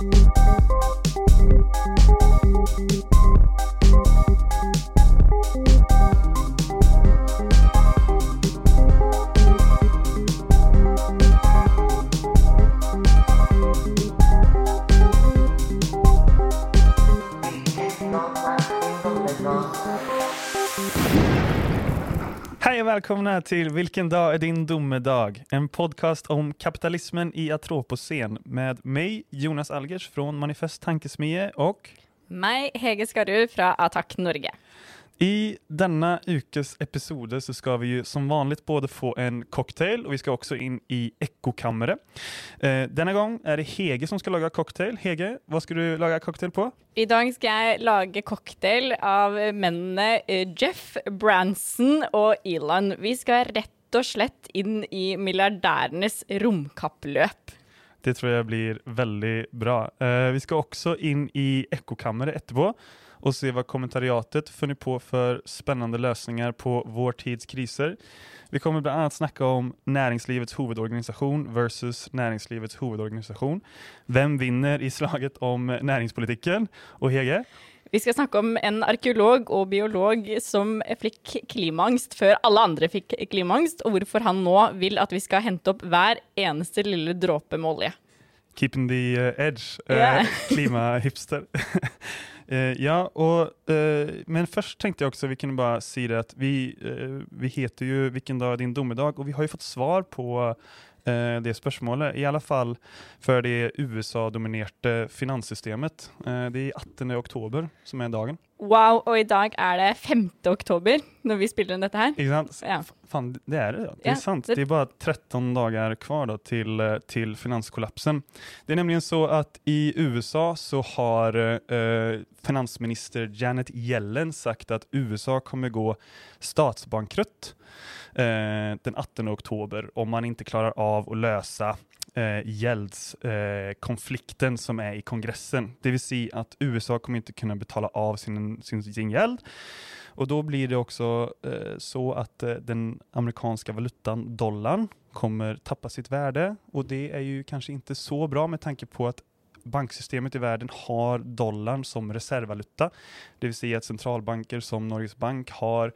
Thank you. Välkomna till Vilken dag är din domedag? En podcast om kapitalismen i Atropocen med mig, Jonas Algers från Manifest Tankesmie och Meg, Hege Skarud fra Attack Norge. I denne ukes episode så skal vi jo som vanlig både få en cocktail og vi skal også inn i ekkokammeret. Eh, denne gang er det Hege som skal lage cocktail. Hege, hva skal du lage cocktail på? I dag skal jeg lage cocktail av mennene eh, Jeff Branson og Elon. Vi skal rett og slett inn i milliardærenes romkappløp. Det tror jeg blir veldig bra. Eh, vi skal også inn i ekkokammeret etterpå och se vad kommentariatet funnit på för spännande lösningar på vår tids kriser. Vi kommer bland annat snacka om näringslivets huvudorganisation versus näringslivets huvudorganisation. Vem vinner i slaget om näringspolitiken? Och Hege? Vi skal snakke om en arkeolog og biolog som fikk klimaangst før alle andre fikk klimaangst, og hvorfor han nå vil at vi skal hente opp hver eneste lille dråpe med olje. Keeping the eh, edge. yeah. Ja. klimahipster. Eh, ja, og, eh, men først tenkte jeg også vi kunne bare si det at vi, eh, vi heter jo Vilken dag er din domedag? og vi har jo fått svar på det spørsmålet, i alle fall for det USA-dominerte finanssystemet. Det er 18. oktober som er dagen. Wow, og i dag er det 5. oktober når vi spiller inn dette her. Ikke sant? Ja. Fan, det er det. Ja. Det er Ja, sant. det- Det er bare 13 dager kvar da, til, til, finanskollapsen. Det er nemlig så at i USA så har uh, finansminister Janet Yellen sagt at USA kommer gå statsbankrutt uh, den 18 oktober om man ikke klarer av å lösa eh, gjeldskonflikten eh, som er i kongressen. Det vil si at USA kommer ikke kunne betale av sin, sin, sin gjeld. Og da blir det også eh, så at eh, den amerikanske valutan dollarn kommer tappa sitt värde Og det er jo kanskje ikke så bra med tanke på at banksystemet i verden har dollarn som reservvaluta. Det vil si at centralbanker som Norges Bank har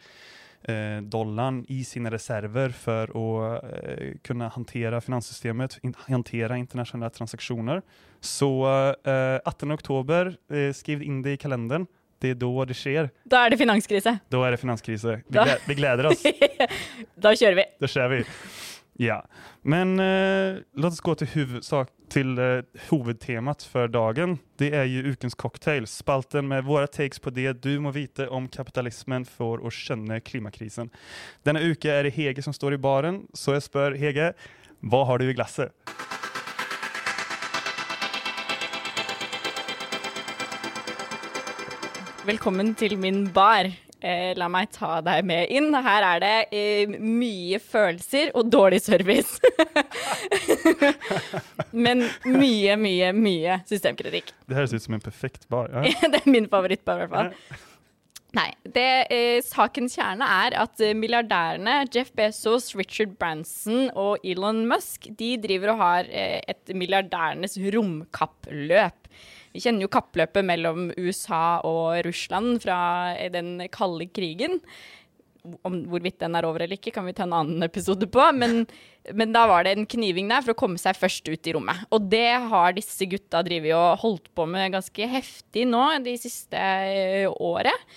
eh, dollarn i sine reserver för att eh, kunna hantera finanssystemet, in, hantera internationella transaktioner. Så eh, 18 oktober, eh, skriv in det i kalendern. Det er da det skjer. Da er det finanskrise. Da er det finanskrise. Vi, gleder, vi gleder oss. da kjører vi. Da kjører vi. Ja, men eh, låt oss gå til, huvudsak, til eh, huvudtemat för dagen. Det är ju Ukens cocktail, spalten med våra takes på det du må vite om kapitalismen för att känna klimakrisen. Denna uke är det Hege som står i baren, så jag spör Hege, vad har du i glasset? Velkommen til min bar. Eh, la meg ta deg med inn. Her er det eh, mye følelser og dårlig service. Men mye, mye, mye systemkritikk. Det høres ut som en perfekt bar. Ja. det er min favorittbar, i hvert fall. Nei. Det, eh, sakens kjerne er at eh, milliardærene Jeff Bezos, Richard Branson og Elon Musk de driver og har eh, et milliardærenes romkappløp. Vi kjenner jo kappløpet mellom USA og Russland fra den kalde krigen. Om hvorvidt den er over eller ikke, kan vi ta en annen episode på. Men, men da var det en kniving der for å komme seg først ut i rommet. Og det har disse gutta drevet og holdt på med ganske heftig nå de siste eh, året.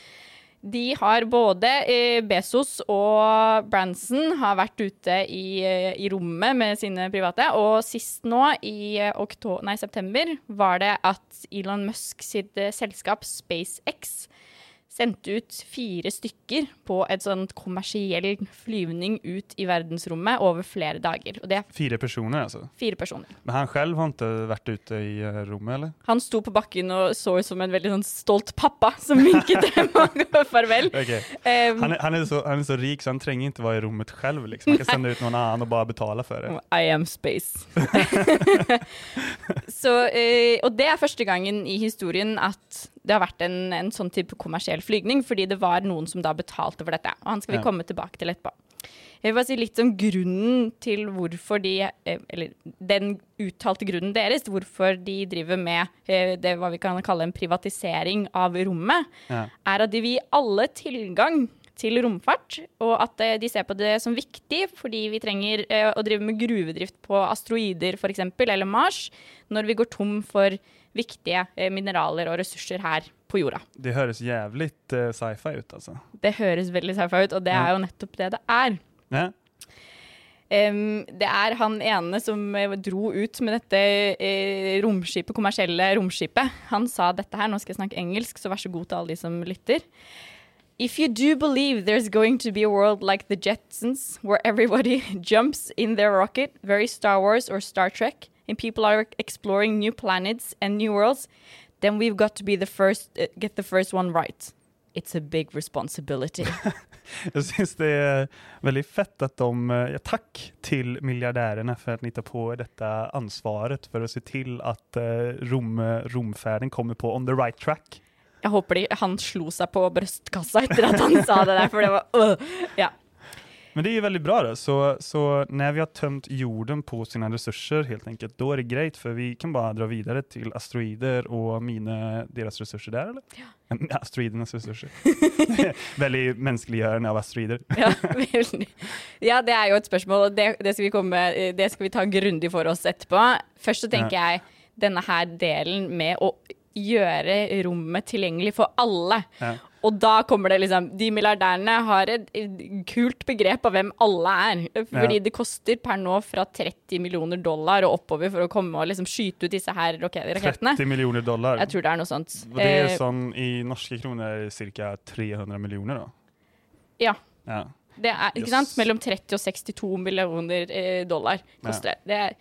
De har både eh, Bezos og Branson har vært ute i, eh, i rommet med sine private, og sist nå, i oktober, nei, september, var det at Elon Musk sitt eh, selskap SpaceX sendte ut fire stykker på et sånt kommersiell flyvning ut i verdensrommet over flere dager. Er personer altså? fire personer. Men han selv har ikke vært ute i rommet, eller? Han sto på bakken og så ut som en veldig sånn stolt pappa som vinket dem og farvel. Okay. Um, Han, er, han, er så, han er, så rik så han trenger ikke være i rommet selv. Liksom. Han kan sende ut noen annen og bare betale for det. I am space. så, uh, og det er første gangen i historien at det har vært en, en sånn type kommersiell flygning, fordi det var noen som da betalte for dette. Og han skal vi Ja. komme tilbake til etterpå. Jeg vil bare si litt om grunnen til hvorfor de eh, Eller den uttalte grunnen deres, hvorfor de driver med eh, det hva vi kan kalle en privatisering av rommet, Ja. er at de vil gi alle tilgang til romfart, og at eh, de ser på det som viktig fordi vi trenger å drive med gruvedrift på asteroider f.eks., eller Mars, når vi går tom for viktige eh, mineraler og ressurser her på jorda. Det høres jævlig uh, sci-fi ut, altså. Det høres veldig sci-fi ut, og det er jo nettopp det det er. Ja. Um, det er han ene som eh, dro ut med dette eh, romskipet, kommersielle romskipet. Han sa dette her, nå skal jeg snakke engelsk, så vær så god til alle de som lytter. If you do believe there's going to be a world like the Jetsons, where everybody jumps in their rocket, very Star Wars or Star Trek, and people are exploring new planets and new worlds, then we've got to be the first, uh, get the first one right. It's a big responsibility. Jag syns det är väldigt fett att de, eh, ja, tack till miljardärerna för att ni tar på detta ansvaret för att se till att uh, rom, romfärden kommer på on the right track. Jeg håper de, han slo seg på brystkassa etter at han sa det der, for det var øh. Ja. Men det är ju väldigt bra då, så, så när vi har tömt jorden på sina resurser helt enkelt, då är det grejt för vi kan bara dra vidare till asteroider och mina, deras resurser där eller? Ja. Asteroidernas resurser. väldigt mänskliggörande av asteroider. Ja, ja, det er jo et spørsmål, og det, det, skal vi komme, det skal vi ta grundig for oss etterpå. Først så tenker jeg denne her delen med å gjøre rommet tilgjengelig for alle. Ja. Og da kommer det liksom De milliardærene har et kult begrep av hvem alle er. Fordi Ja. det koster per nå fra 30 millioner dollar og oppover for å komme og liksom skyte ut disse her rakettene. 30 millioner dollar. Jeg tror det er noe sånt. Og det er sånn i norske kroner ca. det cirka 300 millioner, da? ja. Ja. Det er, ikke Yes. sant? Mellom 30 og 62 millioner eh, dollar koster det. det er,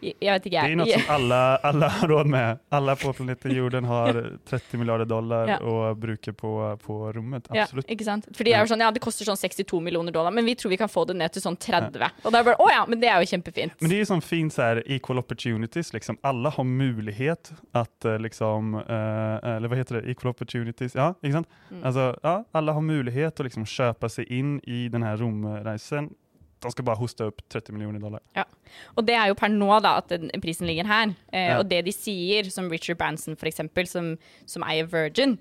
jeg vet ikke, Det är noe något som alla, alla har råd med. Alla på planeten jorden har 30 miljarder dollar Ja. å bruke på, på rummet. Ja, ikke sant? Fordi det er sånn, ja, det koster sånn 62 millioner dollar, men vi tror vi kan få det ned til sånn 30. Og da er det bare, å ja, men det er jo kjempefint. Men det er jo sånn fint så her, equal opportunities, liksom. Alle har mulighet at eh, liksom, eh, eller hva heter det, equal opportunities, ja, ikke sant? Mm. Altså, ja, alle har möjlighet å liksom kjøpe seg inn i denne romreisen. De jeg bare hoste opp 30 millioner dollar. Ja, Og det er jo per nå da at den prisen ligger her. Eh, Ja. Og det de sier, som Richard Branson eksempel, som, som eier Virgin,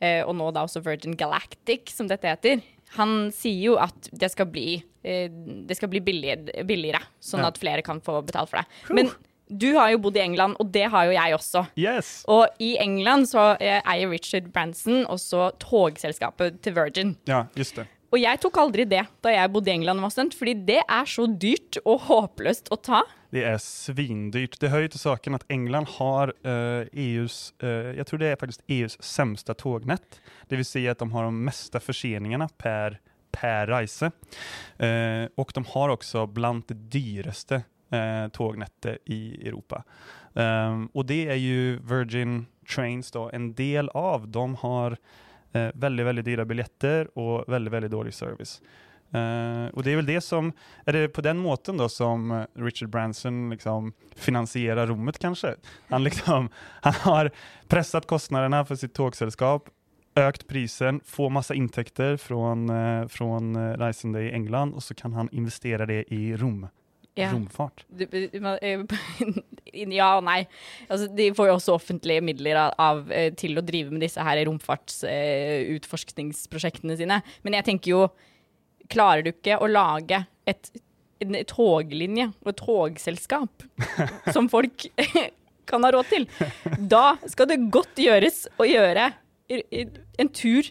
eh, og nå da også Virgin Galactic, som dette heter, han sier jo at det skal bli, eh, det skal bli billigere, billigere, sånn Ja. at flere kan få betalt for det. Men du har jo bodd i England, og det har jo jeg også. Yes! Og i England så eh, eier Richard Branson også togselskapet til Virgin. Ja, just det. Og jeg tok aldri det da jeg bodde i England student, fordi det er så dyrt og håpløst å ta. Det er svindyrt. Det hører til saken at England har uh, EUs, uh, jeg tror det er faktisk EUs sämsta tognett. Det vill säga att de har de meste förseningarna per, per reise. Uh, og de har også blant det dyreste eh, tognettet i Europa. Um, og det er jo Virgin Trains då en del av. De har eh, väldigt, väldigt dyra biljetter och väldigt, väldigt dålig service. Eh, och det är väl det som, är det på den måten då som eh, Richard Branson liksom finansierar rummet kanske? Han, liksom, han har pressat kostnaderna för sitt tågsällskap, ökt prisen, får massa intäkter från, eh, eh, i England och så kan han investera det i rom, romfart. Du, du, eh, ja og nei. Altså, de får jo også offentlige midler av, av, eh, til å drive med disse her romfartsutforskningsprosjektene sine. Men jeg tenker jo, klarer du ikke å lage et, en toglinje og et togselskap som folk kan ha råd til, da skal det godt gjøres å gjøre en tur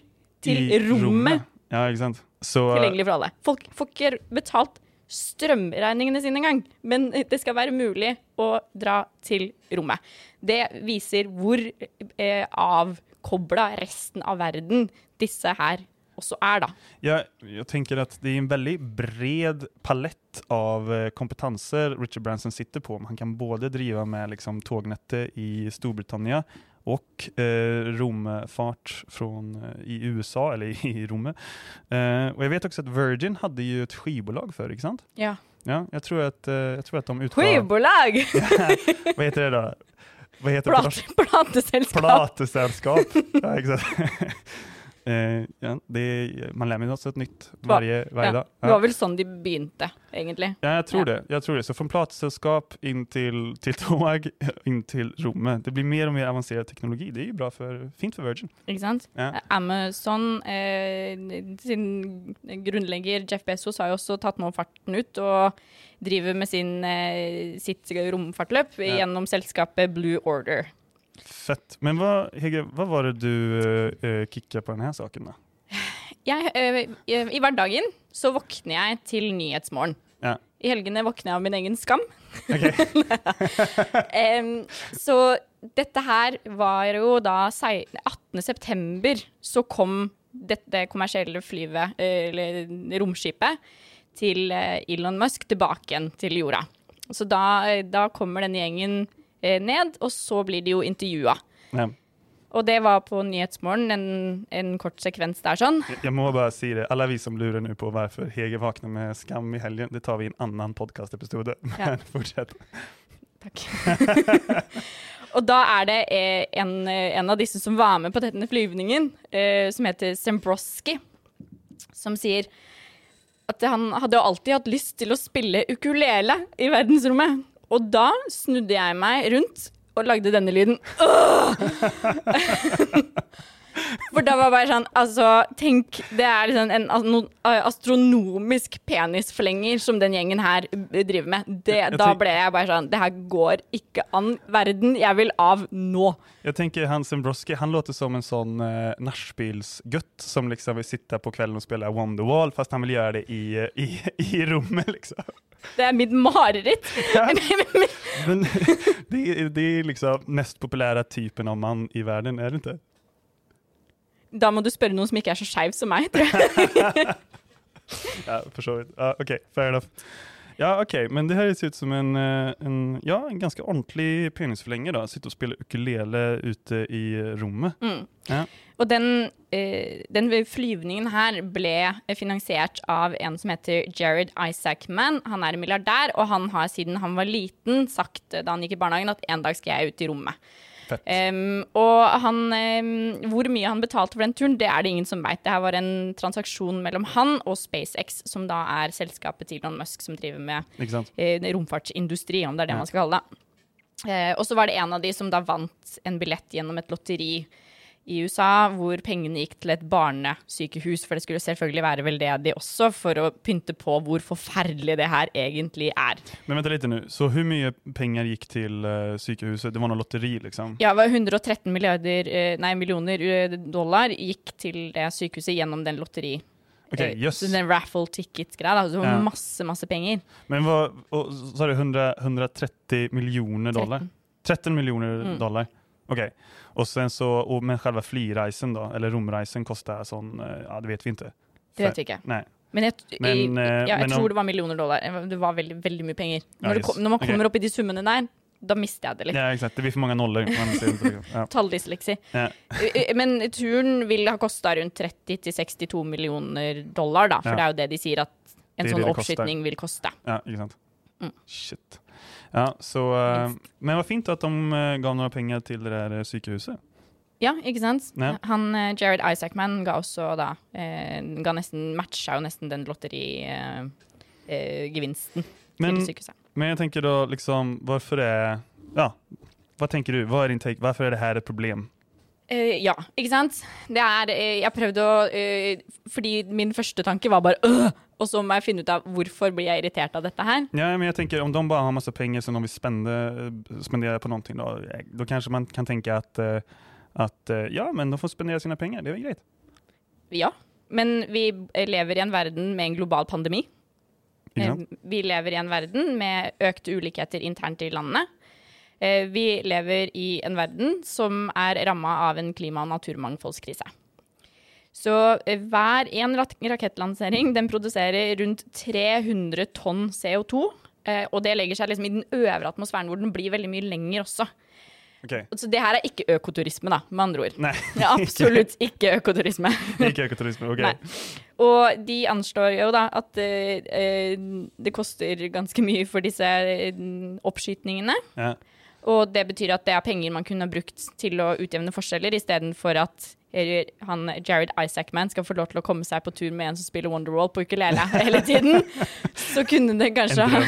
til I rommet Ja, ikke sant? Så, tilgjengelig for alle. Folk får ikke betalt strømregningene sine engang, men det skal være mulig å dra til rommet. Det viser hvor eh, avkobla resten av verden disse her også er, da. Jeg, jeg tenker at det er en veldig bred palett av kompetanser Richard Branson sitter på. Han kan både drive med liksom, tognettet i Storbritannien och eh, romfart från, eh, i USA, eller i, Rom. Eh, och jag vet också att Virgin hade ju ett skivbolag förr, inte sant? Ja. Ja, jag tror att, eh, jag tror att de utgav... Skivbolag! Vad heter det då? Vad heter? Plat, plateselskap. Plateselskap. Ja, exakt. Eh, ja, de, man lär sig något nytt hver, varje, varje Ja, dag. Det var vel sånn de begynte, egentlig. Ja, jeg tror Ja. det. Jeg tror det. Så fra plateselskap inn til, til, tåg, inn til rommet. Det blir mer og mer avansert teknologi. Det er jo bra for, fint for Virgin. Ikke sant? Ja. Amazon eh, sin grunnlegger Jeff Bezos har jo også tatt nå farten ut og driver med sin, eh, sitt romfartløp Ja. gjennom selskapet Blue Order. Fett. Men hva, Hege, hva var det du uh, kicka på denne saken da? Jeg, uh, I hverdagen så våkner jeg til Nyhetsmorgen. Ja. I helgene våkner jeg av min egen skam. Okay. um, så dette her var jo da sei- 18. september så kom dette kommersielle flyvet, eh, eller romskipet, til eh, Elon Musk tilbake igjen til jorda. Så da, eh, da kommer denne gjengen eh, ned, og så blir de jo intervjua. Ja. Og det var på Nyhetsmorgen, en, en kort sekvens der sånn. Jeg må bare si det, Alle vi som lurer nå på hvorfor Hege våkner med skam i helgen, det tar vi i en annen podcastepisod. Ja. Men fortsätt. Takk. og da er det eh, en, eh, en av disse som var med på denne flyvningen, eh, som heter Sembroski, som sier at han hadde jo alltid hatt lyst til å spille ukulele i verdensrommet. Og da snudde jeg meg rundt og lagde denne lyden. For da var jeg bare sånn Altså, tenk, det er liksom en astronomisk penisforlenger som den gjengen her eh, driver med. Det, Jeg- jeg da ble jeg bare sånn Det her går ikke an. Verden, jeg vil av nå. Jeg tenker Hans Zembroski, han låter som en sånn uh, nachspielsgutt som liksom vil sitte på kvelden og spille Wonderwall fast han vil gjøre det i, eh, i, i rommet, liksom. Det er mitt mareritt. Ja. Men det, är- det är liksom mest populære typen av mann i verden, er det inte? Da må du spørre noen som ikke er så skeiv som meg, tror jeg. Ja, for så vidt. Uh, OK, fair enough. Ja, OK, men det høres ser ut som en, eh, en, ja, en ganske ordentlig penisforlenger. Sitte og spille ukulele ute i rommet. Mm. Ja. Og den, uh, den flyvningen her ble finansiert av en som heter Jared Isaacman. Han er en milliardær, og han har siden han var liten sagt eh, da han gikk i barnehagen at en dag skal jeg ut i rommet. Em, og han, um, hvor mye han betalte for den turen, det er det ingen som veit. Det her var en transaksjon mellom han og SpaceX, som da er selskapet til Elon Musk som driver med uh, romfartsindustri, om det er det Ja. man skal kalle det. Uh, og så var det en av de som da vant en billett gjennom et lotteri i USA, hvor pengene gikk til et barnesykehus, for det skulle selvfølgelig være veldedig også, for å pynte på hvor forferdelig det her egentlig er. Men vent litt nå, så hvor mye penger gikk til uh, psykhuset? Det var noe lotteri liksom? Ja, det var 113 milliarder, eh, nei, millioner eh, dollar gikk til det sykehuset gjennom den lotteri. Okay, yes. så Den raffle ticket-greia. altså Det var masse, masse penger. Men vad, och, sa du 130 millioner dollar? 13. 13 dollar. Mm. Dollar? Okay. Och sen så, och, men själva flygreisen då, eller romreisen kostar sån, eh, ja det vet vi inte. Det vet vi ikke. Nej. Men jeg, Men, eh, ja, jeg men om- tror det var millioner dollar. Det var veldig, veldig mye penger. Når, just. kom, når man kommer kommer opp i de summene der, da mister jeg det litt. Ja exakt, det blir for mange det. ja. Talldysleksi. Ja. Eh, Men turen vil ha kosta rundt 30-62 millioner dollar, da. For det er jo det de sier at en Det sånn det det vil koste. Ja, ikke sant. Mm. Shit. Ja, så, eh, men vad fint at de ga gav penger til till det der sykehuset. Ja, ikke sant? Ja. Han, eh, Jared Isaacman ga også da eh, ga nesten, Matcha jo nesten den lotterigevinsten eh, Men, til sykehuset. men jeg tenker da liksom, Hvorfor er ja, hva tenker du? Hva er din take? hvorfor er det her et problem? Uh, ja, ikke sant? Det er eh, Jeg prøvde å uh, Fordi min første tanke var bare øh, Og så må jeg finne ut av hvorfor blir jeg irritert av dette her. Ja, men jeg tenker om de bare har masse penger som de vil spende, spendere på noe, da, da kanskje man kan tenke at, at eh, ja, men de får spendere sine penger, det er greit. Ja. Men vi eh, lever i en verden med en global pandemi. Eh. Vi lever i en verden med økte ulikheter internt i landet. Eh, Vi lever i en verden som er ramma av en klima- og naturmangfoldskrise. Så eh, hver en rakettlansering den produserer rundt 300 tonn CO2. eh, Og det legger seg liksom i den øvre atmosfæren, hvor den blir veldig mye lenger også. Okay. Så det her er ikke økoturisme, da, med andre ord. Nei. Det er absolutt ikke økoturisme. ikke økoturisme, ok. Nei. Og de anslår jo da at uh, det koster ganske mye for disse oppskytningene. Ja. Og det betyr at det er penger man kunne ha brukt til å utjevne forskjeller, istedenfor at han Jared Isaacman skal få lov til å komme seg på tur med en som spiller Wonderwall på ukulele hele tiden, så kunne det kanskje ha,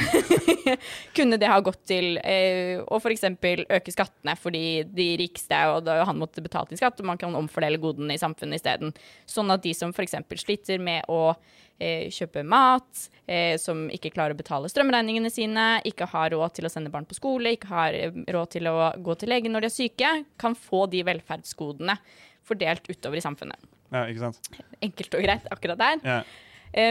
kunne det ha gått til eh, å f.eks. øke skattene for de, de rikeste, og da han måtte betale inn skatt, og man kan omfordele godene i samfunnet isteden. Sånn at de som f.eks. sliter med å eh, kjøpe mat, eh, som ikke klarer å betale strømregningene sine, ikke har råd til å sende barn på skole, ikke har eh, råd til å gå til legen når de er syke, kan få de velferdsgodene fordelt utover i samfunnet. Ja, ikke sant? Enkelt og greit akkurat der. Ja.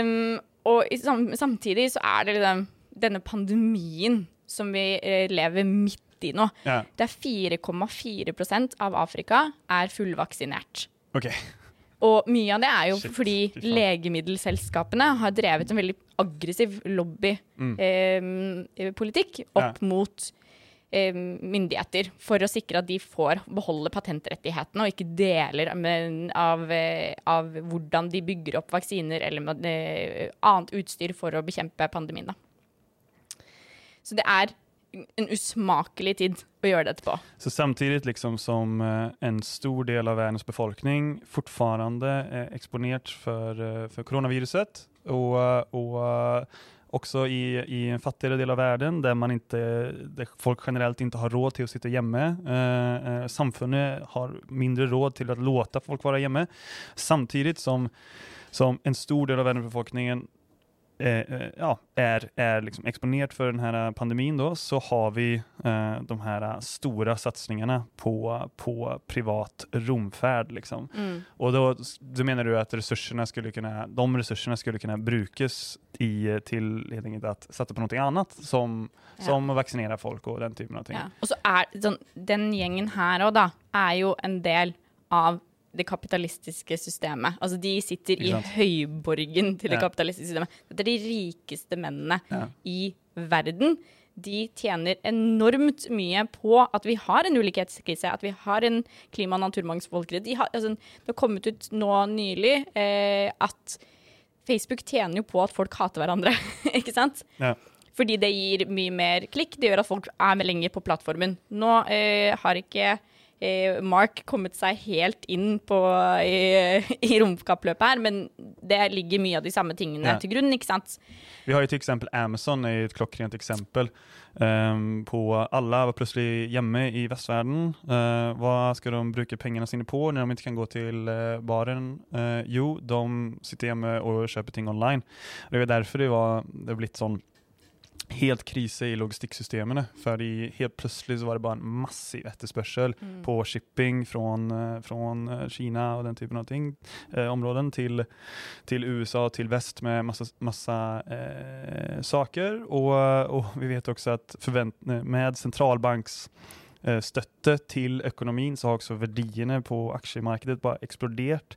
Um, og i, sam, samtidig så er det liksom denne pandemien som vi eh, lever midt i nå. Ja. Det er 4,4% av Afrika er fullvaksinert. Okay. Og mye av det er jo Shit, fordi legemiddelselskapene har drevet en veldig aggressiv lobbypolitikk Mm. Ja. opp mot eh, myndigheter for å sikre at de får beholde patentrettighetene og ikke deler av, eh, av hvordan de bygger opp vaksiner eller eh, annet utstyr for å bekjempe pandemien. Da. Så det er en usmakelig tid å gjøre dette på. Så samtidig liksom som eh, en stor del av verdens befolkning fortfarande er eksponert for, for koronaviruset, og, eh, eh, också i, i en fattigere del av verden, der, man inte, der folk generellt ikke har råd til å sitte hjemme. Eh, samfunnet har mindre råd til å låte folk være hjemme. Samtidig som, som en stor del av världens befolkningen eh, eh, ja, är, är liksom exponerat för den här pandemin då, så har vi eh, de här stora satsningarna på, på privat romfärd. Liksom. Och då, då menar du att resurserna skulle kunna, de resurserna skulle kunna brukes i, till helt enkelt att satsa på noe annat som, Ja. som att vaccinera folk och den typen av ting. Ja. Og så er sånn, den gjengen her òg, da, er jo en del av det kapitalistiske systemet. Altså de sitter i høyborgen til det Ja. kapitalistiske systemet. Dette er de rikeste mennene Ja. i verden. De tjener enormt mye på at vi har en ulikhetskrise, at vi har en klima- og naturmangfoldkrise. De altså, det har kommet ut nå nylig eh, at Facebook tjener jo på at folk hater hverandre, ikke sant? Ja. Fordi det gir mye mer klikk. Det gjør at folk er med lenger på plattformen. Nå eh, har ikke Mark kommet seg helt inn på, i, i romkappløpet her, men det ligger mye av de samme tingene Ja. til grunn, ikke sant? Vi har jo til eksempel Amazon er et ett eksempel. exempel ehm, på Alle var plutselig hjemme i vestverden. Uh, hva skal de bruke pengene sine på når de ikke kan gå til eh, baren? Uh, jo, de sitter hjemme og kjøper ting online. Det er derfor det var det er blitt sån helt krise i logistikksystemene. For helt plutselig så var det bare en massiv efterspörsel på shipping fra eh, eh, Kina og den typen av ting, eh, områden til, til, USA, til vest med masse, masse eh, saker. Og, og, vi vet også at förvänt, med centralbanks eh, støtte til økonomien, så har også verdiene på aksjemarkedet bare eksplodert.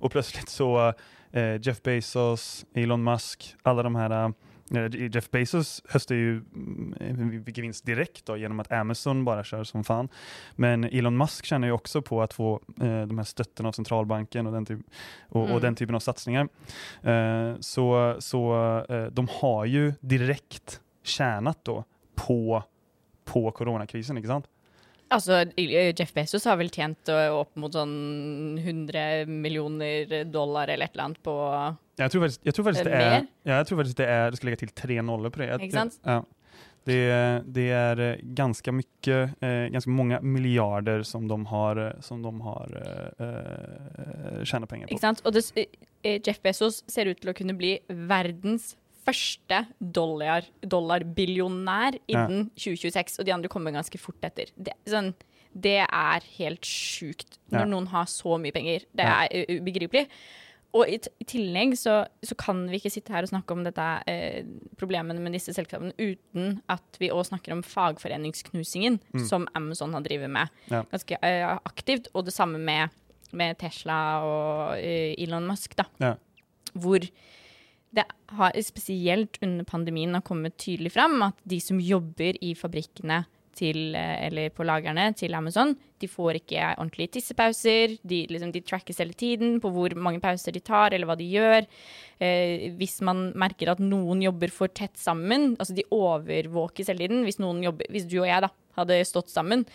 Og plutselig så eh, Jeff Bezos, Elon Musk, alle de her eh, Jeff Bezos høster jo mm, vinst direkt då, genom att Amazon bara kör som fan. Men Elon Musk känner ju också på att få eh, de här stötterna av centralbanken och den, typ, och, och Mm. den typen av satsningar. Eh, så så eh, de har ju direkt tjänat då på, på coronakrisen, ikke sant? Altså, eh, Jeff Bezos har vel tjent eh, opp mot sånn 100 millioner dollar eller et eller annet på Jeg tror faktisk, jeg tror faktisk Eh, det er mer? ja, jeg tror faktisk det er skal legge til tre noller på det. Jeg- Ikke sant? Ja. Det, det er eh, ganske mye, eh, ganske mange milliarder som de har, eh, som de har eh, tjener penger på. Ikke sant? Og det, eh, Jeff Bezos ser ut til å kunne bli verdens første dollar, dollarbillionær innen 2026, og de andre kommer ganske fort etter. Det, sånn, det er helt sjukt når Ja. noen har så mye penger. Det er ubegripelig. Og i, i tillegg så, så kan vi ikke sitte her og snakke om dette eh, problemene med disse selskapene uten at vi òg snakker om fagforeningsknusingen som Amazon har drevet med Mm. Ja. ganske eh, aktivt, og det samme med, med Tesla og eh, Elon Musk, da. Ja. Hvor det har spesielt under pandemien har kommet tydelig fram at de som jobber i fabrikkene til, eh, eller på lagrene til Amazon, de får ikke ordentlige tissepauser. De, liksom, de trackes hele tiden på hvor mange pauser de tar, eller hva de gjør. Eh, hvis man merker at noen jobber for tett sammen, altså de overvåkes hele tiden. Hvis, noen jobber, hvis du og jeg da hadde stått sammen,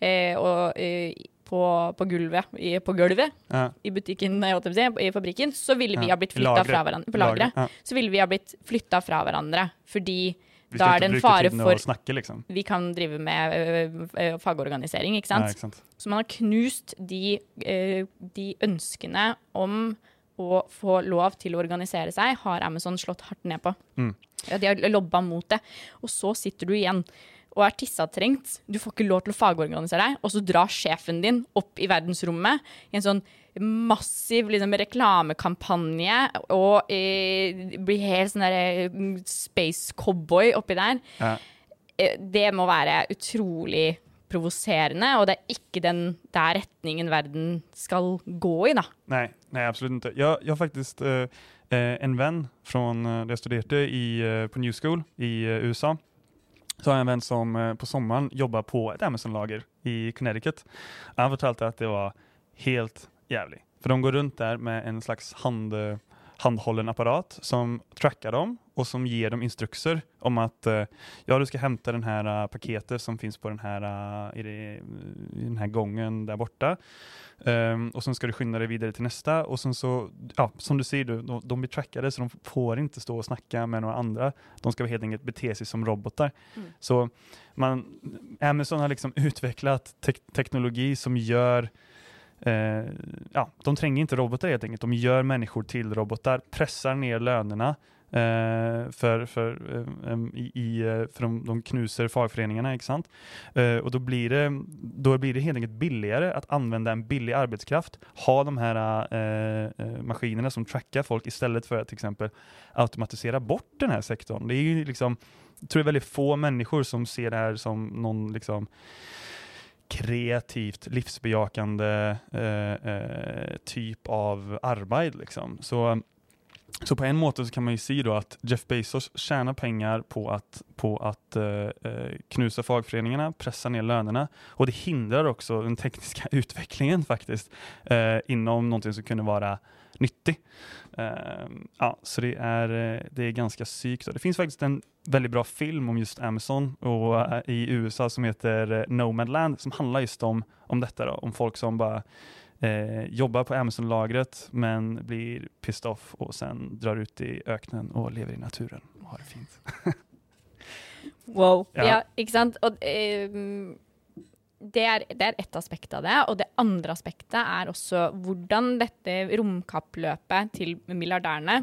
eh, og eh, på, på gulvet, i, på gulvet Ja. i butikken, i fabrikken, så ville vi ha blitt flytta fra hverandre. På lageret. Ja. Så ville vi ha blitt flytta fra hverandre, fordi Da er det en fare for snakke, liksom. Vi kan drive med ø, ø, fagorganisering, ikke sant? Ja, ikke sant? Så man har knust de, ø, de ønskene om å få lov til å organisere seg, har Amazon slått hardt ned på. Mm. Ja, de har lobba mot det. Og så sitter du igjen og er tissetrengt. Du får ikke lov til å fagorganisere deg, og så drar sjefen din opp i verdensrommet i en sånn massiv liksom, reklamekampanje og eh, blir helt sånn derre mm, space cowboy oppi der Ja. eh, det må være utrolig provoserende, og det er ikke den der retningen verden skal gå i, da. Nei, nei absolutt ikke. Jeg, jeg faktisk eh, en venn fra det jeg studerte i, uh, på New School i uh, USA. Så har jeg en venn som på sommeren jobber på et Amazon-lager i Connecticut. Han fortalte at det var helt jävligt. For de går rundt der med en slags hand, eh, apparat som trackar dem og som gir dem instrukser om at eh, ja, du skal hente den här eh, paketet som fins på den här, eh, i, det, i den här gången där borta. Ehm, och sen ska du skynda deg videre til neste. Og sen så, ja, som du ser, du, de, de blir trackade så de får ikke stå og snakke med noen andre. De skal helt enkelt bete seg som roboter. Mm. Så man, Amazon har liksom utviklet tek- teknologi som gör Eh, ja, de tränger inte robotar helt enkelt. De gör människor till robotar, pressar ner lönerna eh, för, för, eh, i, eh, för de, de knuser fagföreningarna, Ikke sant? Eh, och då blir, det, då blir det helt enkelt billigare att använda en billig arbetskraft, ha de här eh, maskinerna som trackar folk istället för att till exempel automatisera bort den här sektorn. Det är ju liksom, jag tror det är väldigt få människor som ser det här som någon liksom kreativt, livsbejakende eh, eh, typ av arbeid. Liksom. Så, så på en måte så kan man ju se då at Jeff Bezos tjener pengar på at, på at eh, knuse fagforeningene, presse ned lønnene. Og det hindrer også den tekniske utviklingen, faktisk, eh, innom noe som kunne vara nyttig. Uh, ja, så det är, eh, det är ganska sykt. Det finns faktiskt en väldigt bra film om just Amazon och, uh, i USA som heter eh, Nomadland som handlar just om, om detta då, om folk som bara eh, jobbar på Amazon-lagret men blir pissed off och sen drar ut i öknen och lever i naturen och har det fint. Wow. Ja. Ja, ikke sant? Og ehm, det er, det er ett aspekt av det. Og det andre aspektet er også hvordan dette romkappløpet til milliardærene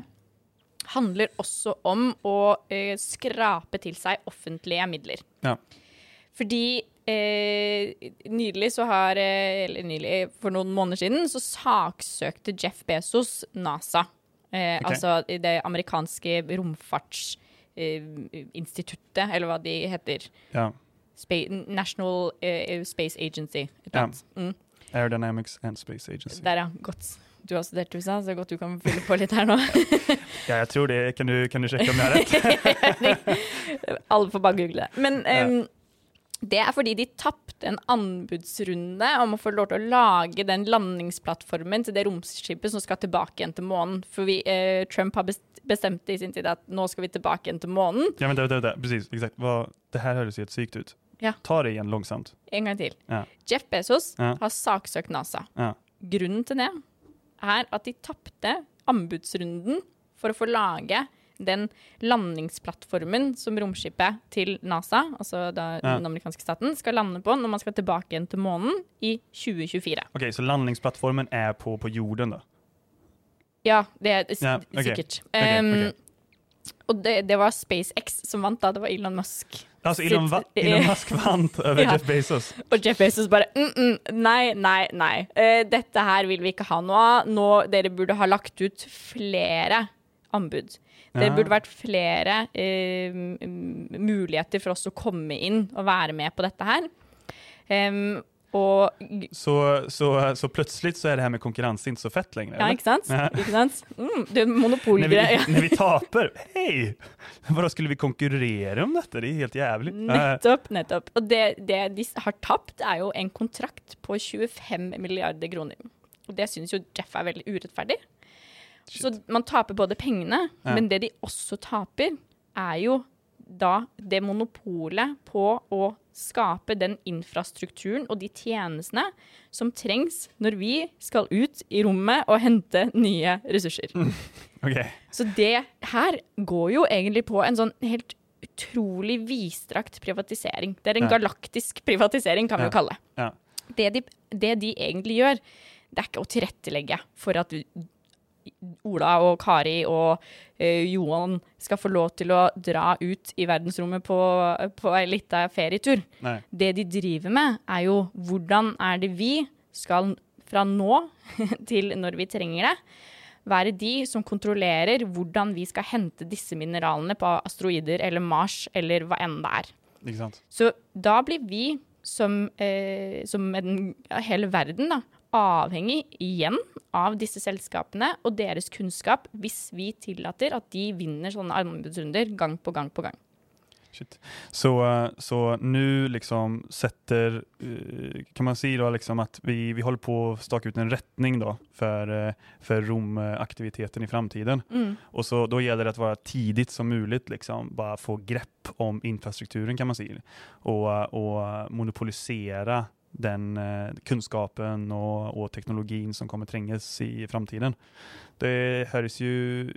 handler også om å eh, skrape til seg offentlige midler. Ja. Fordi eh, nylig så har eh, Eller nylig, for noen måneder siden, så saksøkte Jeff Bezos NASA. Eh, okay. Altså det amerikanske romfartsinstituttet, eller hva de heter. Ja. Spa National uh, Space Agency. Ja. Mm. Aerodynamics and Space Agency. Der, ja. Godt. Du har studert USA, så godt du kan fylle på litt her nå. Ja, jeg tror det. Kan du, kan du sjekke om jeg har rett? Alle får bare google det. Men Ja. det er fordi de tapte en anbudsrunde om å få lov til å lage den landingsplattformen til det romskipet som skal tilbake igjen til månen. For vi, eh, Trump har best- bestemt i sin tid at nå skal vi tilbake igjen til månen. Ja, men det, det, det, Precis, exakt. Det her høres helt sykt ut. Ja. Ta det igjen langsomt. En gang til. Ja. Jeff Bezos Ja. har saksøkt NASA. Ja. Grunnen til det er at de tapte anbudsrunden for å få lage den landingsplattformen som romskipet til NASA, altså den amerikanske staten, skal lande på når man skal tilbake igjen til månen i 2024. Ok, så landingsplattformen er på, på jorden da? Ja, det er s- Ja, ok. sikkert. Um, okay, okay. Og det, det var SpaceX som vant, da. Det var Elon Musk. Alltså Elon, Elon Musk vant over Ja. Jeff Bezos. Og Jeff Bezos bare mm, mm, Nei, nei, nei. Uh, dette her vil vi ikke ha noe av. Nå, dere burde ha lagt ut flere anbud. Det burde vært flere uh, muligheter for oss å komme inn og være med på dette her. Em, og Så, så, så plutselig så er det her med konkurranse ikke så fett längre? Ja, eller? ikke sant? Ja. Ikke sant? Mm, det er monopolgreier. monopolgreie. når vi taper? Hei! Hvordan skulle vi konkurrere om dette? Det er helt jävligt. Eh, Nettopp, nettopp. Og det, det de har tapt, er jo en kontrakt på 25 milliarder kroner. Og det syns jo Jeff er veldig urettferdig. Så man taper både pengene, Ja. men det de også taper, er jo da det monopolet på å skape den infrastrukturen og de tjenestene som trengs når vi skal ut i rommet og hente nye ressurser. Okay. Så det her går jo egentlig på en sånn helt utrolig vidstrakt privatisering. Det er en Ja. galaktisk privatisering, kan vi jo kalle det. Ja. Det de, det de egentlig gjør, det er ikke å tilrettelegge for at Ola og Kari og uh, Johan skal få lov til å dra ut i verdensrommet på, på ei lita ferietur. Nei. Det de driver med, er jo hvordan er det vi skal fra nå til når vi trenger det, være de som kontrollerer hvordan vi skal hente disse mineralene på asteroider eller Mars eller hva enn det er. Ikke sant? Så da blir vi som, eh, som en, hele verden da, avhengig igjen av disse selskapene og deres kunnskap hvis vi tillater at de vinner sånne anbudsrunder gang på gang på gang. Shit. Så, eh, så nå liksom sätter, eh, kan man si da liksom at vi, vi holder på å stake ut en retning da for, for romaktiviteten i framtiden. Och så da gjelder det å være tidlig som mulig, liksom, bare få grepp om infrastrukturen kan man si. Og, og och monopolisera den kunnskapen og, og, och teknologin som kommer trenges i framtiden. Det høres jo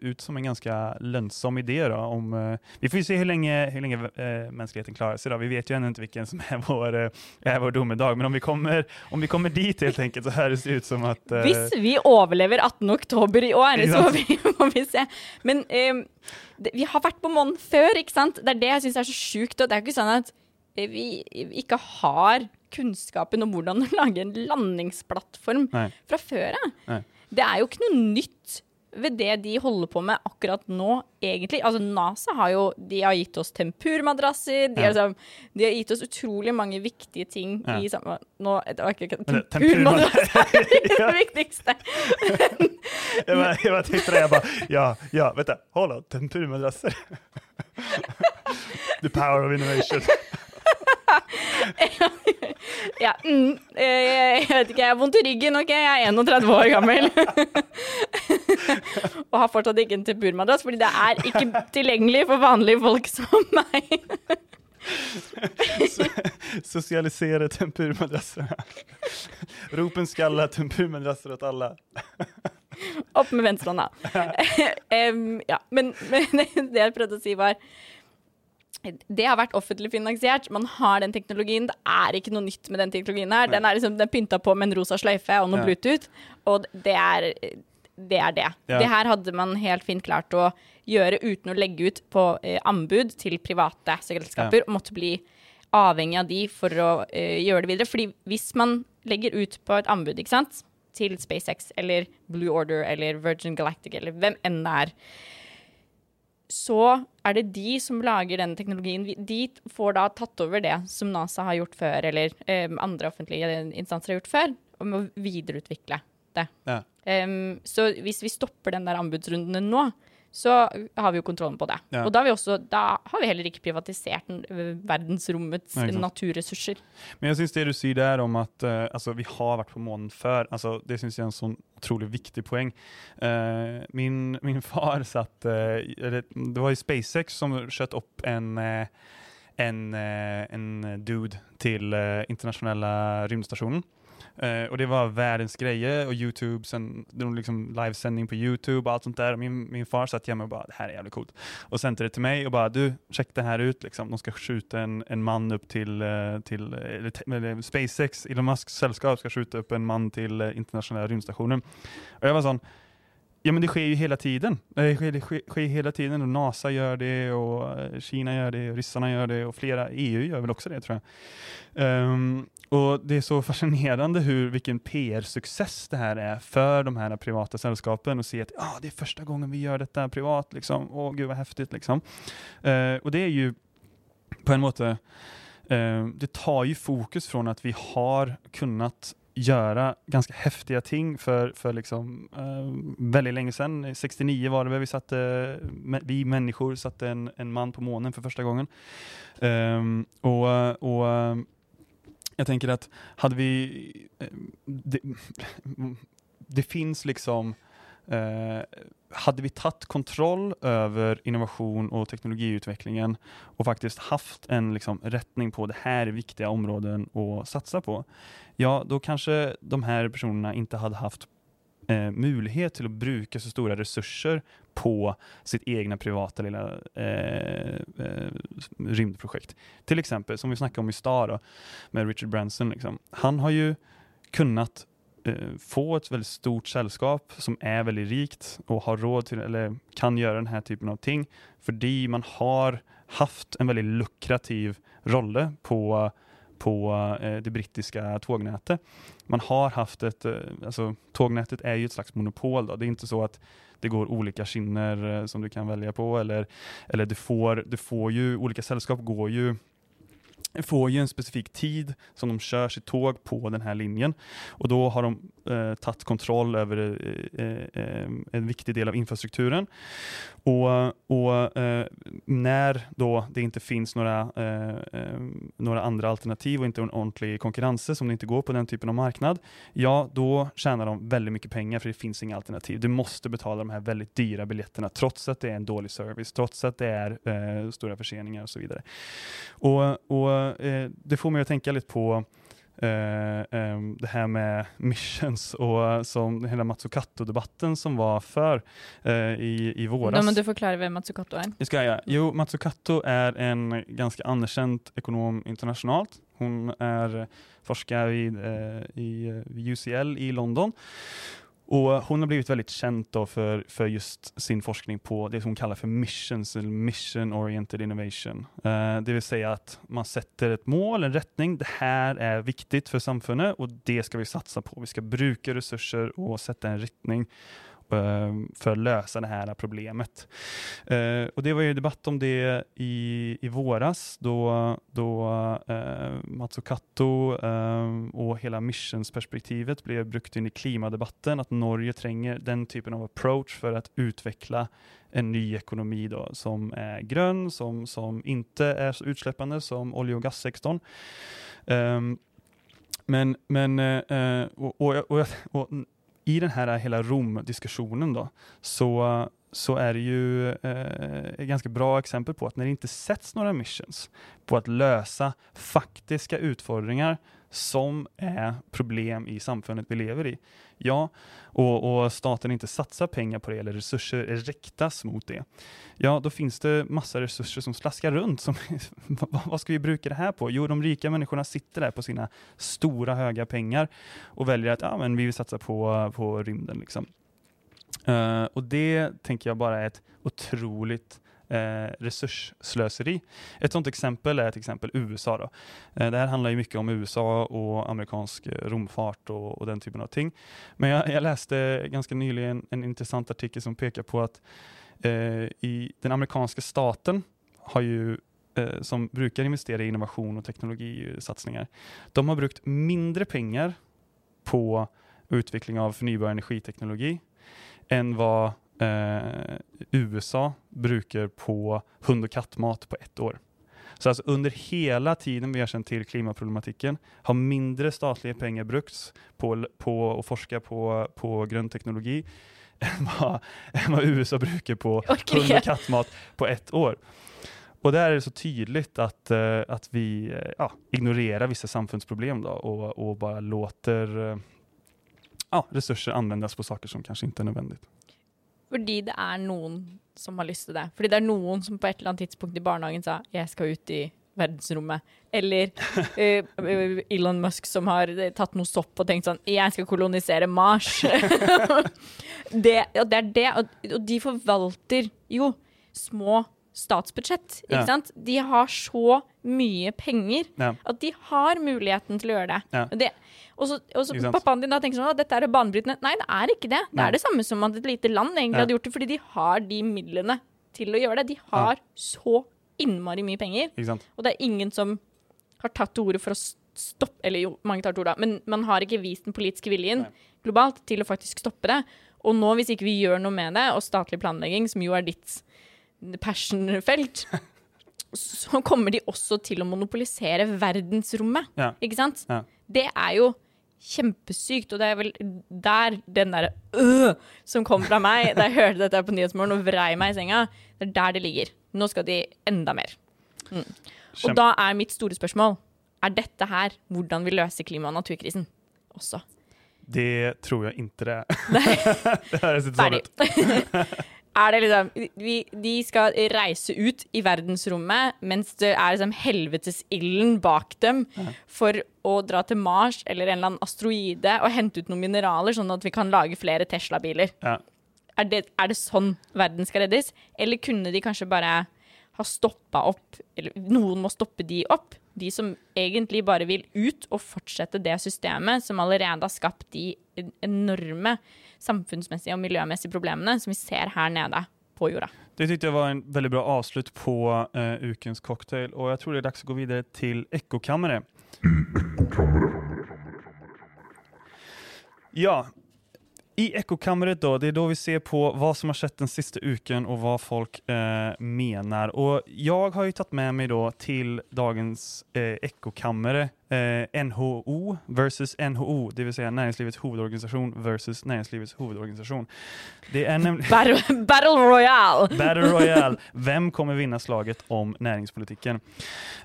ut som en ganske lønnsom idé. Da, om, eh, vi får jo se hvor lenge, hvor lenge eh, mänskligheten klarar sig. Då. Vi vet jo ennå ikke hvilken som er vår, eh, är vår domedag, men om vi, kommer, om vi kommer dit helt enkelt så høres det ut som at uh, Hvis vi overlever 18. oktober i år, så må vi, må vi se. Men eh, det, vi har vært på månen før, ikke sant? Det er det jeg syns er så sjukt. Og det er ikke sånn at eh, vi ikke har kunnskapen om hvordan å lage en landingsplattform Nei. fra før av. Det er jo ikke noe nytt ved det de holder på med akkurat nå, egentlig. Altså NASA har jo De har gitt oss tempurmadrasser. De, Ja. liksom, de har gitt oss utrolig mange viktige ting Ja. i samme Nå det var ikke, Tempurmadrasser er det viktigste. jeg bare, jeg bare tenkte det, jeg bare ja, ja, vet du. hold on, tempurmadrasser. The power of innovation. Ja, mm, eh, jeg vet ikke, jeg har vondt i ryggen, OK? Jeg er 31 år gammel. Og har fortsatt ikke en tempurmadrass, fordi det er ikke tilgjengelig for vanlige folk som meg. Sosialisere tempurmadrasser. Ropen skalla, tempurmadrasser åt alle. Opp med venstrehånda. um, ja, men, men det jeg prøvde å si, var det har vært offentlig finansiert. Man har den teknologien. Det er ikke noe nytt med den teknologien her. Den er liksom den er pynta på med en rosa sløyfe og noe Ja. Bluetooth, og det er det. Er det. Ja. det her hadde man helt fint klart å gjøre uten å legge ut på eh, anbud til private selskaper, og måtte bli avhengig av de for å eh, gjøre det videre. Fordi hvis man legger ut på et anbud, ikke sant, til SpaceX eller Blue Order eller Virgin Galactic eller hvem enn det er, så er det de som lager den teknologien. De får da tatt over det som NASA har gjort før, eller eh, andre offentlige instanser har gjort før, om å videreutvikle det. Ja. Um, så hvis vi stopper den der anbudsrundene nå, så har vi jo kontrollen på det. Ja. Og da har, vi også, da har vi heller ikke privatisert verdensrommets ja, naturressurser. Men jeg syns det du sier der om at uh, altså, vi har vært på månen før, altså, det syns jeg er en sånn utrolig viktig poeng. Uh, min, min far satt, uh, eller, det var i SpaceX som skjøt opp en, en, en dude til internasjonelle internationella rymdstationen. Eh, och det var världens grejer och Youtube, sen, var liksom livesändning på Youtube och allt sånt där. Min, min far satt hemma och bara, det här är jävligt coolt. Och sände det till mig och bara, du, check det här ut liksom. De ska skjuta en, en man upp till, eh, till eh, eller, eller SpaceX, Elon Musks sällskap ska skjuta upp en man till eh, internationella rymdstationen. Och jag var sån, ja men det sker ju hela tiden. Det sker, det sker, sker hela tiden och NASA gör det och eh, Kina gör det och ryssarna gör det och flera, EU gör väl också det tror jag. Um, och det är så fascinerande hur, vilken PR-success det här är för de här privata sällskapen och se att ah, det är första gången vi gör detta privat, liksom. åh gud vad häftigt. Liksom. Uh, och det är ju på en måte, eh, det tar ju fokus från att vi har kunnat göra ganska häftiga ting för, för liksom, eh, väldigt länge sedan. 69 var det väl vi satte, vi människor satte en, en man på månen för första gången. Ehm, och, och jag tänker att hade vi, eh, det, det finns liksom eh, hade vi tatt kontroll over innovation og teknologiutvecklingen og faktisk hatt en liksom, retning på det her viktige området å att satsa på, ja da kanskje de her personene ikke hadde hatt eh, mulighet til å bruke så store resurser på sitt egne privata lilla eh, eh, rymdprojekt. Till exempel, som vi snakket om i stad med Richard Branson. Liksom. Han har jo kunnat eh, få ett väldigt stort sällskap som är väldigt rikt och har råd till, eller kan göra den här typen av ting, Fordi man har haft en väldigt lukrativ rolle på på eh, det brittiska tågnätet. Man har haft ett, altså alltså tågnätet är ju ett slags monopol då. Det är inte så att det går olika skinner eh, som du kan välja på eller, eller du får, du får ju, olika sällskap går ju får ju en specifik tid som de kör sitt tåg på den här linjen och då har de eh, tagit kontroll över eh, eh, en viktig del av infrastrukturen. Och, och eh, när då det inte finns några, eh, eh, några andra alternativ och inte en ordentlig konkurrens som det inte går på den typen av marknad, ja då tjänar de väldigt mycket pengar för det finns inga alternativ. Du måste betala de här väldigt dyra biljetterna trots att det är en dålig service, trots att det är stora förseningar och så vidare. Och, och eh, det får mig att tänka lite på eh, eh, det här med missions och som hela Matsukato-debatten som var för eh, i, i våras. Ja, men du förklarar vem Matsukato är. Det ska jag. Jo, Matsukato är en ganska anerkänd ekonom internationellt. Hon är forskare vid, eh, i, UCL i London och hon har blivit väldigt känd för, för just sin forskning på det som hon kallar för missions, eller mission oriented innovation. Uh, det vill säga att man sätter ett mål, en rättning. Det här är viktigt för samfundet och det ska vi satsa på. Vi ska bruka resurser och sätta en riktning Eh, för att lösa det här problemet. Eh, och det var ju debatt om det i, i våras då, då eh, Matsukato och hela missionsperspektivet blev brukt in i klimadebatten, att Norge tränger den typen av approach för att utveckla en ny ekonomi då, som är grön, som, som inte är så utsläppande som olje och gassektorn. Um, men, men uh, och, och, och, och, i den här hela Rom-diskussionen då, så, så är det ju eh, ett ganska bra exempel på att när det inte sätts några missions på att lösa faktiska utfordringar som är problem i samfundet vi lever i. Ja, och, och, staten inte satsar pengar på det eller resurser riktas mot det. Ja, då finns det massa resurser som slaskar runt. Som, vad ska vi bruka det här på? Jo, de rika människorna sitter där på sina stora höga pengar och väljer att ja, men vi vill satsa på, på rymden. Liksom. Uh, och det tänker jag bara är ett otroligt eh, ressurssløseri. Et sånt eksempel er et eksempel USA. Da. Eh, det her handler jo mye om USA og amerikansk romfart og, og den typen av ting. Men jeg, jeg leste ganske nylig en interessant artikel som peker på at eh, i den amerikanske staten har jo eh, som bruker investere i innovation og teknologisatsinger, de har brukt mindre pengar på utvikling av fornybar energiteknologi enn eh, USA bruker på hund och kattmat på ett år. Så alltså under hela tiden vi har känt till klimatproblematiken har mindre statliga pengar brukts på, på att forska på, på grön teknologi än vad, än vad USA brukar på hund och kattmat på ett år. Och där är det så tydligt att, uh, att vi uh, ja, ignorerar vissa samfundsproblem då, och, och bara låter ja, resurser användas på saker som kanske inte är nödvändigt. Fordi det er noen som har lyst til det. Fordi det er noen som på et eller annet tidspunkt i barnehagen sa 'jeg skal ut i verdensrommet'. Eller uh, Elon Musk som har tatt noe sopp og tenkt sånn 'jeg skal kolonisere Mars'. det, og det er det. Og de forvalter jo små statsbudsjett. Ikke ja. sant? De har så mye penger ja. at de har muligheten til å gjøre det. Det og så, og så pappaen din da tenker sånn at dette er banebrytende. Nei, det er ikke det. Det er det samme som at et lite land egentlig hadde gjort det, fordi de har de midlene til å gjøre det. De har så innmari mye penger, og det er ingen som har tatt til orde for å stoppe Eller jo, mange tar til orde, men man har ikke vist den politiske viljen Nei. globalt til å faktisk stoppe det. Og nå, hvis ikke vi gjør noe med det, og statlig planlegging, som jo er ditt passionfelt, så kommer de også til å monopolisere verdensrommet. Ja. Ikke sant? Ja. Det er jo kjempesykt. Og det er vel der den derre øh som kom fra meg da jeg hørte dette på Nyhetsmorgen og vrei meg i senga, det er der det ligger. Nå skal de enda mer. Mm. Og da er mitt store spørsmål er dette her hvordan vi løser klima- og naturkrisen også. Det tror jeg ikke det er. det høres ikke sånn Ferdig. Er det liksom vi, De skal reise ut i verdensrommet mens det er liksom helvetesilden bak dem for å dra til Mars eller en eller annen asteroide og hente ut noen mineraler, sånn at vi kan lage flere Tesla-biler. Ja. Er det, er det sånn verden skal reddes? Eller kunne de kanskje bare ha stoppa opp Eller noen må stoppe de opp? De som egentlig bare vil ut og fortsette det systemet som allerede har skapt de enorme samfunnsmessige og miljømessige problemene som vi ser her nede på jorda. Det tyckte jeg var en veldig bra avslutt på uh, ukens cocktail Og jeg tror det er dags å gå videre til ekkokammeret. Ja, i Ekkokammeret då, det är då vi ser på vad som har skett den sista uken och vad folk eh, menar. Och jag har ju tagit med mig då till dagens eh, Ekkokammare eh, NHO versus NHO, det vill säga Näringslivets huvudorganisation versus Näringslivets huvudorganisation. Det är Battle, Battle Royale! Battle Royale. Vem kommer vinna slaget om näringspolitiken?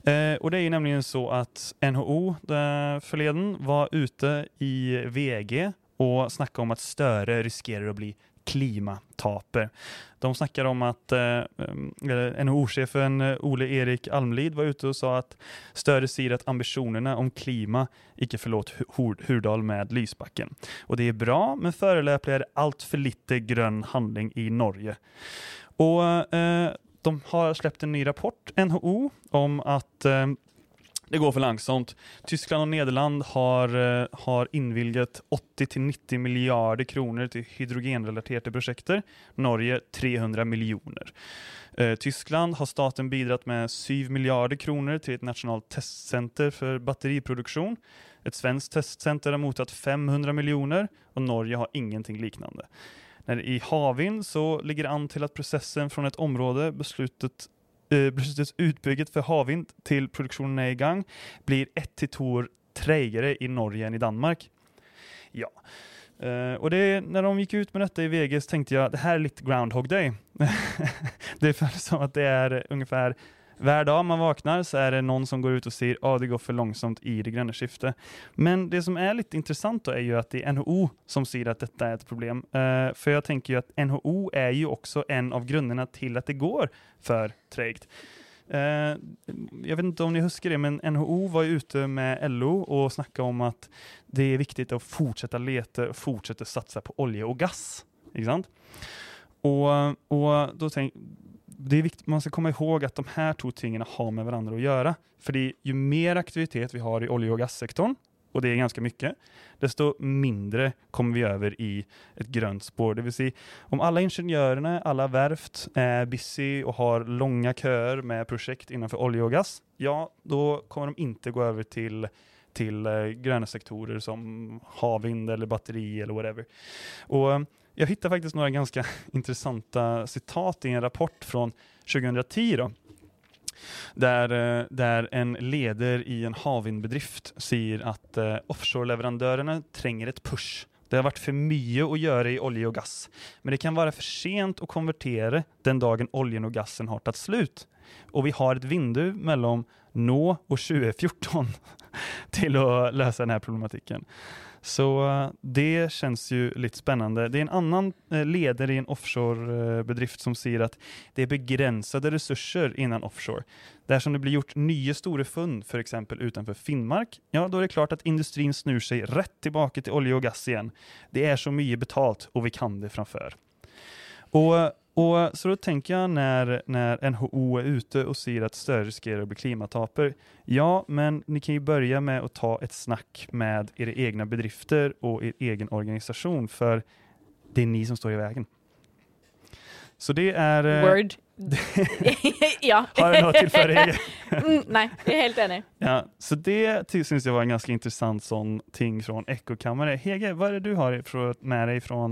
Eh, och det är ju nämligen så att NHO forleden förleden var ute i VG och snackade om att Störe riskerar att bli klimataper. De snackar om att eh, NHO-chefen eh, Ole Erik Almlid var ute och sa att Störe sier att ambitionerna om klima ikke förlåt Hurdal med Lysbacken. Och det är bra, men föreløpig er det allt för lite grön handling i Norge. Och eh, de har släppt en ny rapport, NHO, om att eh, det går för långsamt. Tyskland och Nederland har, eh, har innvilget 80-90 miljarder kroner til hydrogenrelaterte prosjekter. Norge 300 millioner. Eh, Tyskland har staten bidratt med 7 miljarder kroner til et nasjonalt testsenter for batteriproduksjon. Et svensk testsenter har mottatt 500 millioner, og Norge har ingenting liknande. När I havvind så ligger det an til at prosessen fra et område beslutet eh, utbygget for havvind til produksjonen er i gang, blir ett til to år treigere i Norge enn i Danmark. Ja. Uh, og det, når de gikk ut med dette i VG, så tenkte jeg det her er litt Groundhog Day. det føles som at det er ungefär hver dag man vaknar så er det noen som går ut og sier at det går for langsomt i det grønne skiftet. Men det som er litt interessant er jo at det er NHO som sier at dette er et problem. Uh, for jeg tenker jo at NHO er jo også en av grunnene til at det går for tregt. Uh, jeg vet ikke om dere husker det, men NHO var ute med LO og snakka om at det er viktig å fortsette å lete og fortsette å satse på olje og gass. Ikke sant? Og, og da tänk, det är viktigt, man ska komma ihåg att de här två tingene har med varandra att göra. För ju mer aktivitet vi har i olje och gassektorn, och det är ganska mycket, desto mindre kommer vi över i ett grönt spår. Det vill säga, om alla ingenjörerna, alla verft är busy och har långa köer med projekt innanför olje och gas, ja, då kommer de inte gå över till till eh, gröna sektorer som havvind eller batteri eller whatever. Eh, jag hittade faktiskt några ganska intressanta citat i en rapport från 2010 då, där, eh, där en leder i en havvindbedrift sier at eh, offshore-leverandørene trenger et push. Det har vært for mye å gjøre i olje og gass, men det kan være for sent å konvertere den dagen oljen og gassen har tatt slutt. Og vi har et vindu mellom nå og 2014 til å løse denne problematikken. Så eh, det känns ju lite spännande. Det är en annan eh, ledare i en offshorebedrift som sier at det er begrensede ressurser innan offshore. Dersom det blir gjort nye store funn, f.eks. utenfor Finnmark, ja, da er det klart at industrien snur seg rett tilbake til olje og gass igjen. Det er så mye betalt, og vi kan det framfor. Og, og så da tenker jeg når, når NHO er ute og sier at Støre riskerer å bli klimataper, ja, men ni kan jo begynne med å ta et snakk med dere egne bedrifter og er egen organisasjon, for det er ni som står i veien. Så det er eh, Word. ja. Har du noe å tilføye? Nei, jeg er helt enig. Ja, så det syns jeg var en ganske interessant sånn ting fra Ekkokammeret. Hege, hva er det du har med deg fra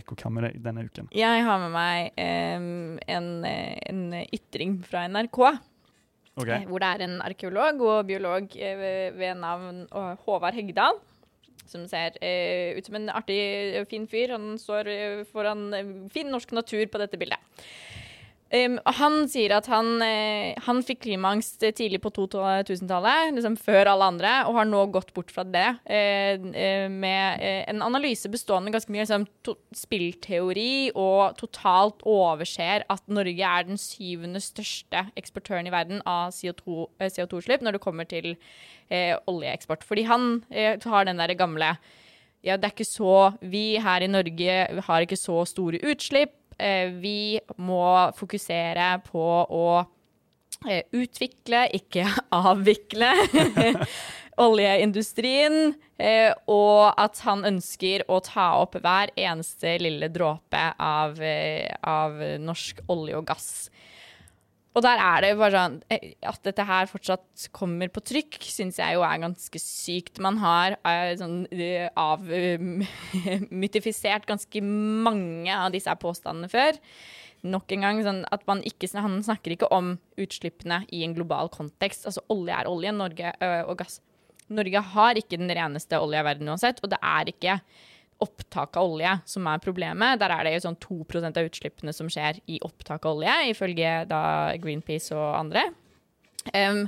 Ekkokammeret denne uken? Jeg har med meg um, en, eh, en ytring fra NRK. Ok, eh, Hvor det er en arkeolog og biolog eh, ved- navn Håvard Hegdal som ser uh, ut som en artig, fin fyr. Han står foran fin norsk natur på dette bildet. Um, han sier at han, eh, han fikk klimaangst tidlig på 2000-tallet, liksom før alle andre, og har nå gått bort fra det eh, eh, med eh, en analyse bestående ganske mye liksom, spillteori, og totalt overser at Norge er den syvende største eksportøren i verden av CO2-utslipp CO2 når det kommer til eh, oljeeksport. Fordi han eh, har den der gamle ja, det er ikke så Vi her i Norge har ikke så store utslipp. Eh, vi må fokusere på å eh, utvikle, ikke avvikle oljeindustrien. Eh, og at han ønsker å ta opp hver eneste lille dråpe av, av norsk olje og gass. Og der er det jo bare sånn At dette her fortsatt kommer på trykk, syns jeg jo er ganske sykt. Man har uh, sånn uh, avmytifisert ganske mange av disse påstandene før. Nok en gang sånn at man ikke Han snakker ikke om utslippene i en global kontekst. Altså olje er olje, Norge og gass. Norge har ikke den reneste olja i verden uansett, og det er ikke opptak av olje som er problemet. Der er det jo sånn 2% av utslippene som skjer i opptak av olje, ifølge da Greenpeace og andre. Um,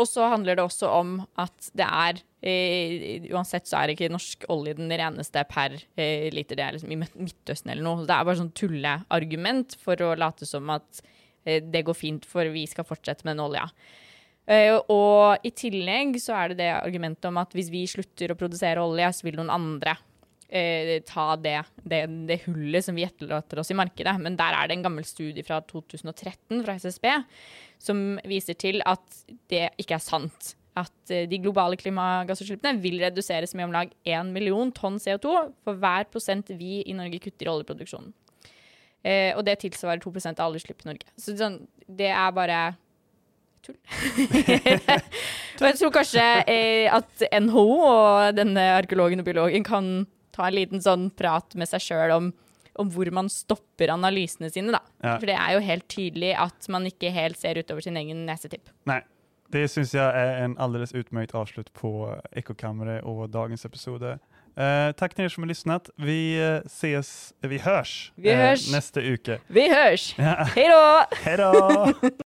og så handler det også om at det er eh, Uansett så er ikke norsk olje den reneste per eh, liter. Det er liksom i Midtøsten eller noe. Det er bare sånn tulleargument for å late som at eh, det går fint, for vi skal fortsette med den olja. Uh, og i tillegg så er det det argumentet om at hvis vi slutter å produsere olje, så vil noen andre eh, ta det, det, det, hullet som vi etterlater oss i markedet. Men der er det en gammel studie fra 2013 fra SSB som viser til at det ikke er sant. At eh, de globale klimagassutslippene vil reduseres med om lag 1 million tonn CO2 for hver prosent vi i Norge kutter i oljeproduksjonen. Eh, og det tilsvarer 2 av alle utslipp i Norge. Så sånn, det er bare tull. og jeg tror kanskje eh, at NHO og denne arkeologen og biologen kan ta en liten sånn prat med seg sjøl om, om, hvor man stopper analysene sine, da. Ja. For det er jo helt tydelig at man ikke helt ser utover sin egen nesetipp. Nei. Det syns jeg er en alldeles utmerket avslutt på Ekkokammeret og dagens episode. Eh, takk til dere som har lyttet. Vi eh, ses Vi hørs, vi hørs. Eh, neste uke. Vi hørs. Ja. Hei da!